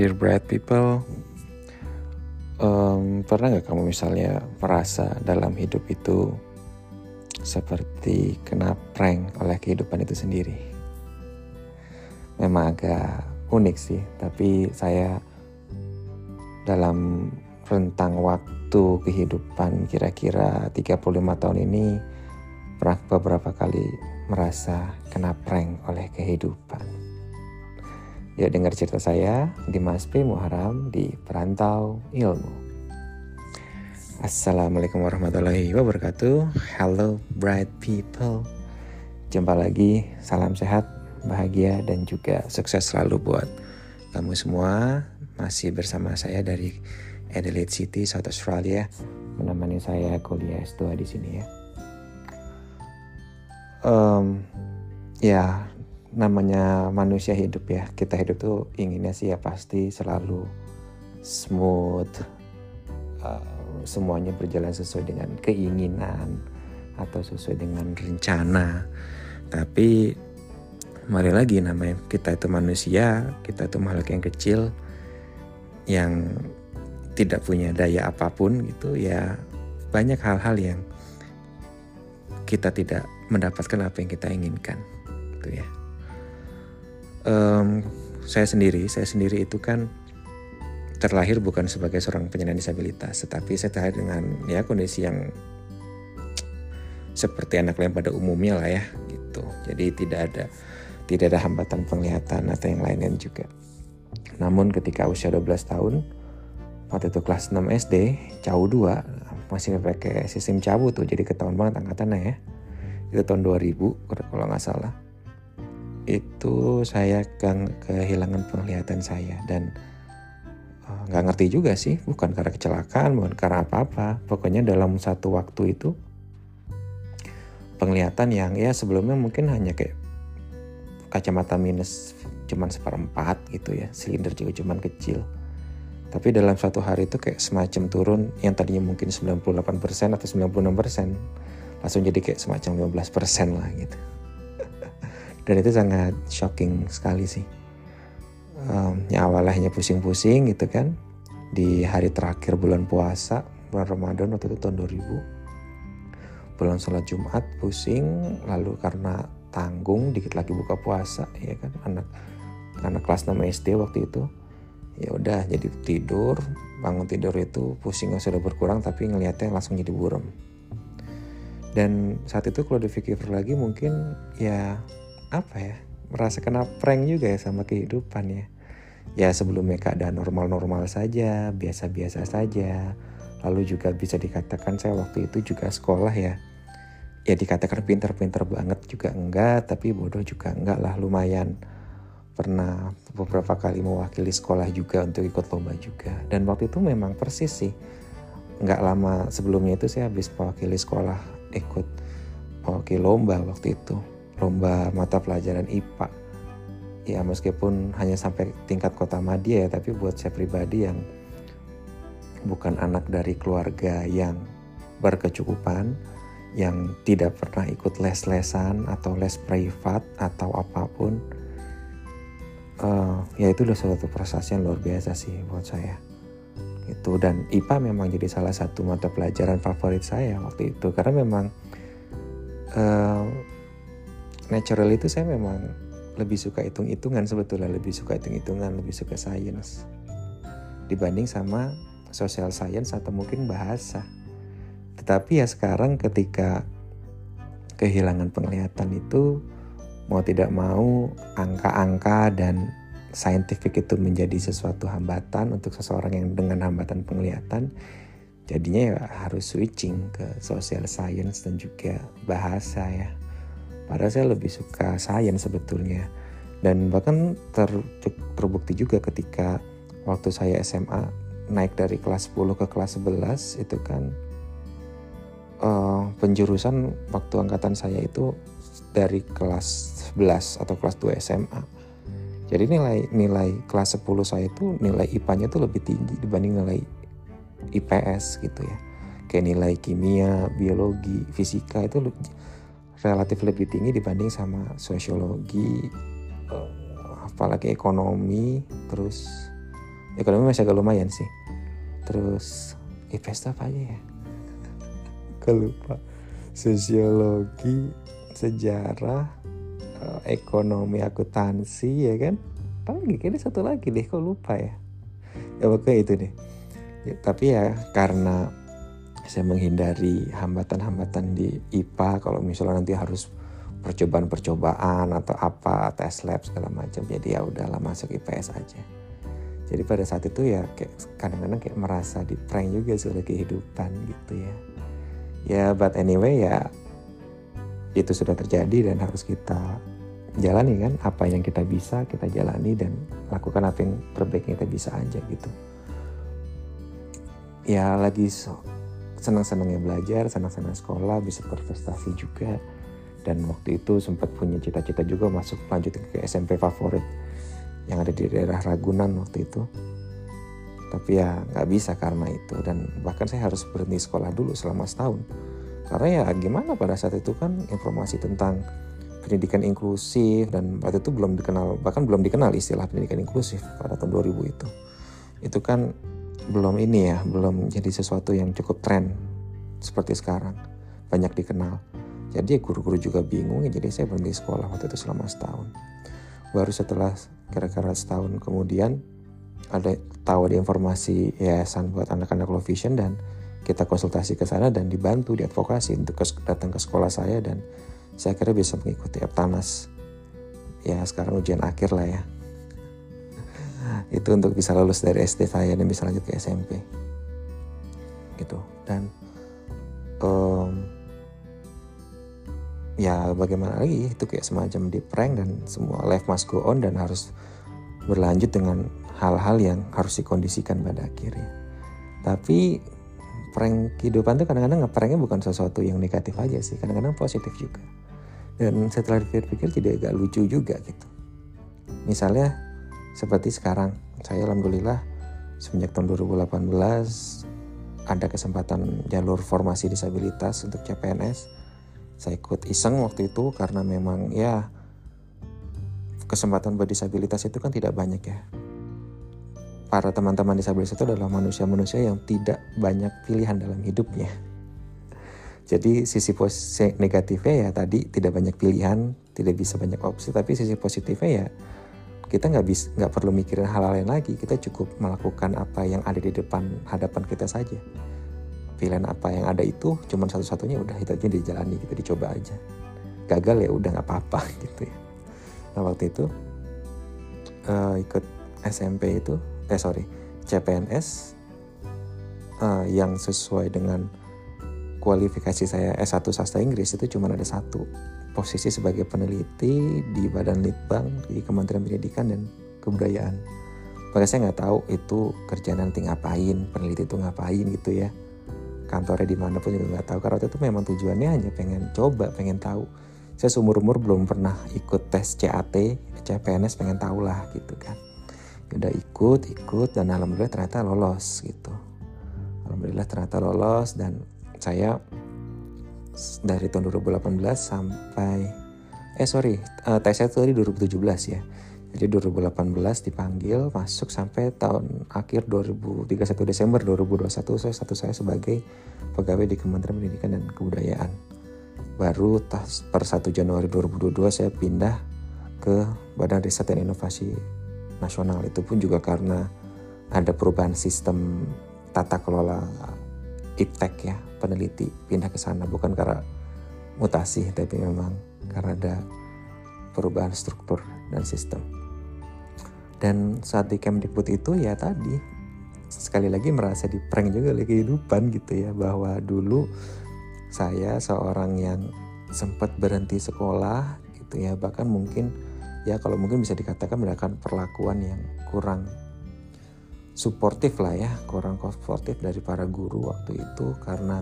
Dear bright people, um, pernah nggak kamu misalnya merasa dalam hidup itu seperti kena prank oleh kehidupan itu sendiri? Memang agak unik sih, tapi saya dalam rentang waktu kehidupan kira-kira 35 tahun ini pernah beberapa kali merasa kena prank oleh kehidupan. Yuk dengar cerita saya di Mas P. Muharam di Perantau Ilmu. Assalamualaikum warahmatullahi wabarakatuh. Hello bright people. Jumpa lagi, salam sehat, bahagia dan juga sukses selalu buat kamu semua. Masih bersama saya dari Adelaide City, South Australia, menemani saya kuliah S2 di sini ya. Um, ya namanya manusia hidup ya. Kita hidup tuh inginnya sih ya pasti selalu smooth. Uh, semuanya berjalan sesuai dengan keinginan atau sesuai dengan rencana. Tapi mari lagi namanya kita itu manusia kita itu makhluk yang kecil yang tidak punya daya apa pun gitu ya banyak hal-hal yang kita tidak mendapatkan apa yang kita inginkan gitu ya um, saya sendiri, saya sendiri itu kan terlahir bukan sebagai seorang penyandang disabilitas, tetapi saya terlahir dengan ya kondisi yang seperti anak lain pada umumnya lah ya gitu. Jadi tidak ada tidak ada hambatan penglihatan atau yang lainnya juga. Namun ketika usia 12 tahun, waktu itu kelas 6 SD, cawu 2, masih pakai sistem cawu tuh, jadi ketahuan banget angkatannya ya. Itu tahun 2000 kalau nggak salah itu saya kehilangan penglihatan saya dan eh, nggak ngerti juga sih bukan karena kecelakaan bukan karena apa-apa. Pokoknya dalam satu waktu itu penglihatan yang ya sebelumnya mungkin hanya kayak kacamata minus cuman seperempat gitu ya silinder juga cuman kecil. Tapi dalam satu hari itu kayak semacam turun yang tadinya mungkin 98% atau 96% langsung jadi kayak semacam 15% lah gitu dan itu sangat shocking sekali sih. Um, ya awalnya pusing-pusing gitu kan. Di hari terakhir bulan puasa bulan Ramadan waktu itu tahun 2000 bulan sholat Jumat pusing. Lalu karena tanggung dikit lagi buka puasa ya kan. Anak anak kelas 6 SD waktu itu. Ya udah jadi tidur. Bangun tidur itu pusingnya sudah berkurang tapi ngelihatnya langsung jadi buram dan saat itu kalau dipikir lagi mungkin ya apa ya merasa kena prank juga ya sama kehidupan ya. Ya sebelumnya keadaan normal-normal saja biasa-biasa saja. Lalu juga bisa dikatakan saya waktu itu juga sekolah ya. Ya dikatakan pinter-pinter banget juga enggak tapi bodoh juga enggak lah lumayan. Pernah beberapa kali mewakili sekolah juga untuk ikut lomba juga. Dan waktu itu memang persis sih. Nggak lama sebelumnya itu saya habis mewakili sekolah ikut mewakili lomba waktu itu lomba mata pelajaran IPA. Ya meskipun hanya sampai tingkat kota Madia ya, tapi buat saya pribadi yang bukan anak dari keluarga yang berkecukupan, yang tidak pernah ikut les-lesan atau les privat atau apa pun, uh, ya itu udah suatu prestasi yang luar biasa sih buat saya. Itu dan IPA memang jadi salah satu mata pelajaran favorit saya waktu itu karena memang uh, natural itu saya memang lebih suka hitung-hitungan sebetulnya lebih suka hitung-hitungan lebih suka science dibanding sama social science atau mungkin bahasa. Tetapi ya sekarang ketika kehilangan penglihatan itu mau tidak mau angka-angka dan scientific itu menjadi sesuatu hambatan untuk seseorang yang dengan hambatan penglihatan jadinya ya harus switching ke social science dan juga bahasa ya Padahal saya lebih suka sains sebetulnya. Dan bahkan ter, terbukti juga ketika waktu saya SMA naik dari kelas 10 ke kelas 11 itu kan uh, penjurusan waktu angkatan saya itu dari kelas 11 atau kelas 2 SMA. Jadi nilai nilai kelas 10 saya itu nilai IPA-nya itu lebih tinggi dibanding nilai IPS gitu ya. Kayak nilai kimia, biologi, fisika itu relatif lebih tinggi dibanding sama sosiologi uh, apalagi ekonomi terus ekonomi masih agak lumayan sih. Terus IPS apa aja ya? Kalau lupa. Sosiologi sejarah eh, ekonomi akuntansi ya kan? Paling kayaknya satu lagi deh kok lupa ya? Ya pokoknya itu deh. Ya, tapi ya karena saya menghindari hambatan-hambatan di IPA kalau misalnya nanti harus percobaan-percobaan atau apa tes lab segala macam. Jadi ya udahlah masuk IPS aja. Jadi pada saat itu ya kayak kadang-kadang kayak merasa di prank juga sudah kehidupan gitu ya. Ya but anyway ya itu sudah terjadi dan harus kita jalani kan. Apa yang kita bisa kita jalani dan lakukan apa yang terbaik kita bisa aja gitu. Ya lagi senang-senangnya belajar senang-senang sekolah bisa berprestasi juga. Dan waktu itu sempat punya cita-cita juga masuk lanjut ke SMP favorit yang ada di daerah Ragunan waktu itu. Tapi ya nggak bisa karena itu. Dan bahkan saya harus berhenti sekolah dulu selama setahun. Karena ya gimana pada saat itu kan informasi tentang pendidikan inklusif dan waktu itu belum dikenal bahkan belum dikenal istilah pendidikan inklusif pada tahun 2000 itu. Itu kan belum ini ya belum jadi sesuatu yang cukup tren seperti sekarang. Banyak dikenal. Jadi guru-guru juga bingung ya jadi saya berhenti sekolah waktu itu selama setahun. Baru setelah kira-kira setahun kemudian ada tahu ada informasi yayasan buat anak-anak low vision dan kita konsultasi ke sana dan dibantu diadvokasi untuk ke, datang ke sekolah saya dan saya kira bisa mengikuti Eptanas. Ya sekarang ujian akhir lah ya itu untuk bisa lulus dari SD saya dan bisa lanjut ke SMP gitu. Dan um, ya bagaimana lagi? Itu kayak semacam di prank dan semua life must go on dan harus berlanjut dengan hal-hal yang harus dikondisikan pada akhirnya. Tapi prank kehidupan tuh kadang-kadang pranknya bukan sesuatu yang negatif aja sih. Kadang-kadang positif juga. Dan setelah dipikir-pikir jadi agak lucu juga gitu. Misalnya seperti sekarang saya alhamdulillah semenjak tahun 2018 ada kesempatan jalur formasi disabilitas untuk CPNS saya ikut iseng waktu itu karena memang ya kesempatan berdisabilitas itu kan tidak banyak ya. Para teman-teman disabilitas itu adalah manusia-manusia yang tidak banyak pilihan dalam hidupnya. Jadi sisi negatifnya ya tadi tidak banyak pilihan tidak bisa banyak opsi tapi sisi positifnya ya kita nggak bisa nggak perlu mikirin hal-hal lain lagi. Kita cukup melakukan apa yang ada di depan hadapan kita saja. Pilihan apa yang ada itu cuma satu-satunya udah itu aja dijalani gitu dicoba aja. Gagal ya udah nggak apa-apa gitu ya. Nah waktu itu uh, ikut SMP itu eh sorry CPNS uh, eh, yang sesuai dengan kualifikasi saya S1 sastra Inggris itu cuma ada satu. Posisi sebagai peneliti di Badan Litbang di Kementerian Pendidikan dan Kebudayaan. Maka saya nggak tahu itu kerja nanti ngapain, peneliti itu ngapain gitu ya. Kantornya di mana pun juga nggak tahu karena waktu itu memang tujuannya hanya pengen coba pengen tahu. Saya seumur umur belum pernah ikut tes CAT CPNS pengen tahu lah gitu kan. Ya udah ikut ikut dan alhamdulillah ternyata lolos gitu. Alhamdulillah ternyata lolos dan saya dari tahun 2018 sampai eh sorry uh, tesnya itu tadi 2017 ya jadi 2018 dipanggil masuk sampai tahun akhir 2031 Desember 2021 saya status saya sebagai pegawai di Kementerian Pendidikan dan Kebudayaan. Baru tas per 1 Januari 2022 saya pindah ke Badan Riset dan Inovasi Nasional. Itu pun juga karena ada perubahan sistem tata kelola iptek ya, peneliti pindah ke sana bukan karena mutasi tapi memang karena ada perubahan struktur dan sistem. Dan saat di Kemdikbud itu ya tadi sekali lagi merasa di prank juga oleh kehidupan gitu ya bahwa dulu saya seorang yang sempat berhenti sekolah gitu ya bahkan mungkin ya kalau mungkin bisa dikatakan mendapatkan perlakuan yang kurang suportif lah ya kurang suportif dari para guru waktu itu karena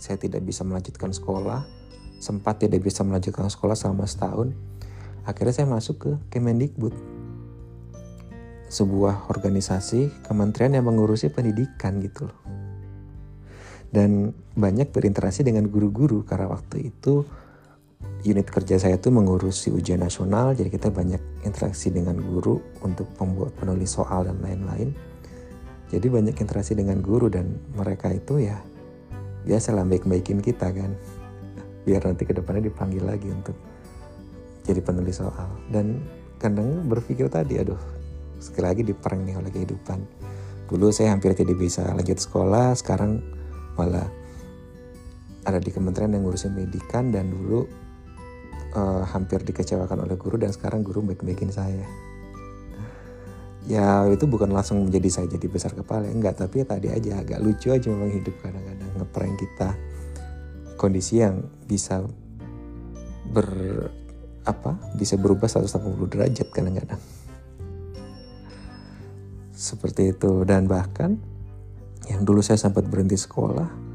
saya tidak bisa melanjutkan sekolah sempat tidak bisa melanjutkan sekolah selama setahun akhirnya saya masuk ke Kemendikbud sebuah organisasi kementerian yang mengurusi pendidikan gitu loh. Dan banyak berinteraksi dengan guru-guru karena waktu itu unit kerja saya itu mengurusi ujian nasional jadi kita banyak interaksi dengan guru untuk membuat penulis soal dan lain-lain jadi banyak interaksi dengan guru dan mereka itu ya biasalah baik-baikin kita kan. Biar nanti ke depannya dipanggil lagi untuk jadi penulis soal. Dan kadang berpikir tadi aduh sekali lagi diperang nih oleh kehidupan. Dulu saya hampir tidak bisa lanjut sekolah sekarang malah ada di kementerian yang ngurusin pendidikan dan dulu uh, hampir dikecewakan oleh guru dan sekarang guru baik-baikin saya ya itu bukan langsung menjadi saya jadi besar kepala enggak. Tapi ya tadi aja agak lucu aja memang hidup kadang-kadang ngeprank kita. Kondisi yang bisa ber apa bisa berubah 180 derajat kadang-kadang. Seperti itu. Dan bahkan yang dulu saya sempat berhenti sekolah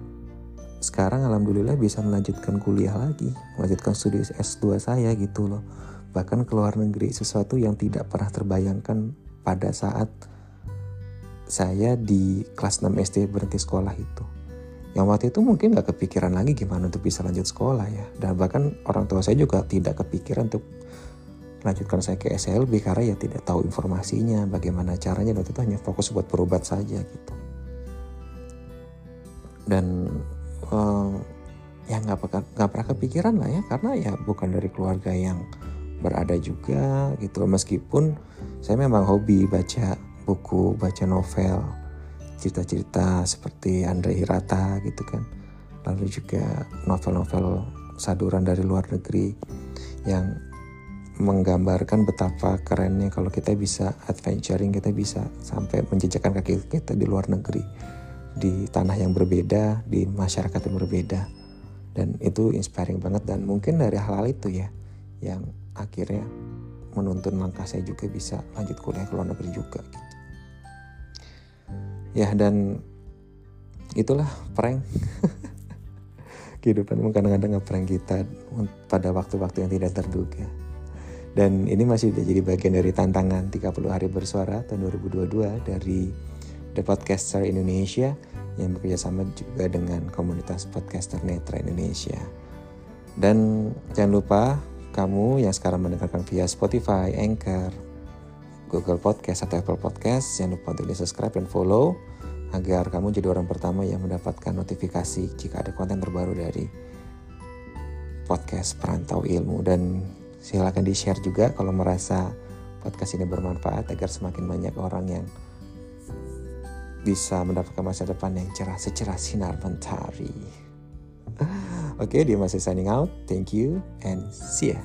sekarang alhamdulillah bisa melanjutkan kuliah lagi melanjutkan studi S2 saya gitu loh. Bahkan ke luar negeri sesuatu yang tidak pernah terbayangkan pada saat saya di kelas 6 SD berhenti sekolah itu. Yang waktu itu mungkin gak kepikiran lagi gimana untuk bisa lanjut sekolah ya. Dan bahkan orang tua saya juga tidak kepikiran untuk lanjutkan saya ke SLB karena ya tidak tahu informasinya bagaimana caranya dan itu hanya fokus buat berobat saja gitu dan uh, ya nggak nggak pernah kepikiran lah ya karena ya bukan dari keluarga yang berada juga gitu meskipun saya memang hobi baca buku, baca novel, cerita-cerita seperti Andre Hirata gitu kan. Lalu juga novel-novel saduran dari luar negeri yang menggambarkan betapa kerennya kalau kita bisa adventuring, kita bisa sampai menjejakkan kaki kita di luar negeri, di tanah yang berbeda, di masyarakat yang berbeda. Dan itu inspiring banget dan mungkin dari hal-hal itu ya yang akhirnya menuntun langkah saya juga bisa lanjut kuliah ke luar negeri juga gitu. Ya dan itulah prank. Kehidupan kadang-kadang ngeprank kita pada waktu-waktu yang tidak terduga. Dan ini masih jadi bagian dari tantangan 30 hari bersuara tahun 2022 dari The Podcaster Indonesia yang bekerja sama juga dengan komunitas podcaster Netra Indonesia. Dan jangan lupa kamu yang sekarang mendengarkan via Spotify, Anchor, Google Podcast atau Apple Podcast, jangan lupa untuk di subscribe dan follow agar kamu jadi orang pertama yang mendapatkan notifikasi jika ada konten terbaru dari podcast Perantau Ilmu dan silakan di share juga kalau merasa podcast ini bermanfaat agar semakin banyak orang yang bisa mendapatkan masa depan yang cerah secerah sinar mentari. Okay, dia masih signing out. Thank you and see ya.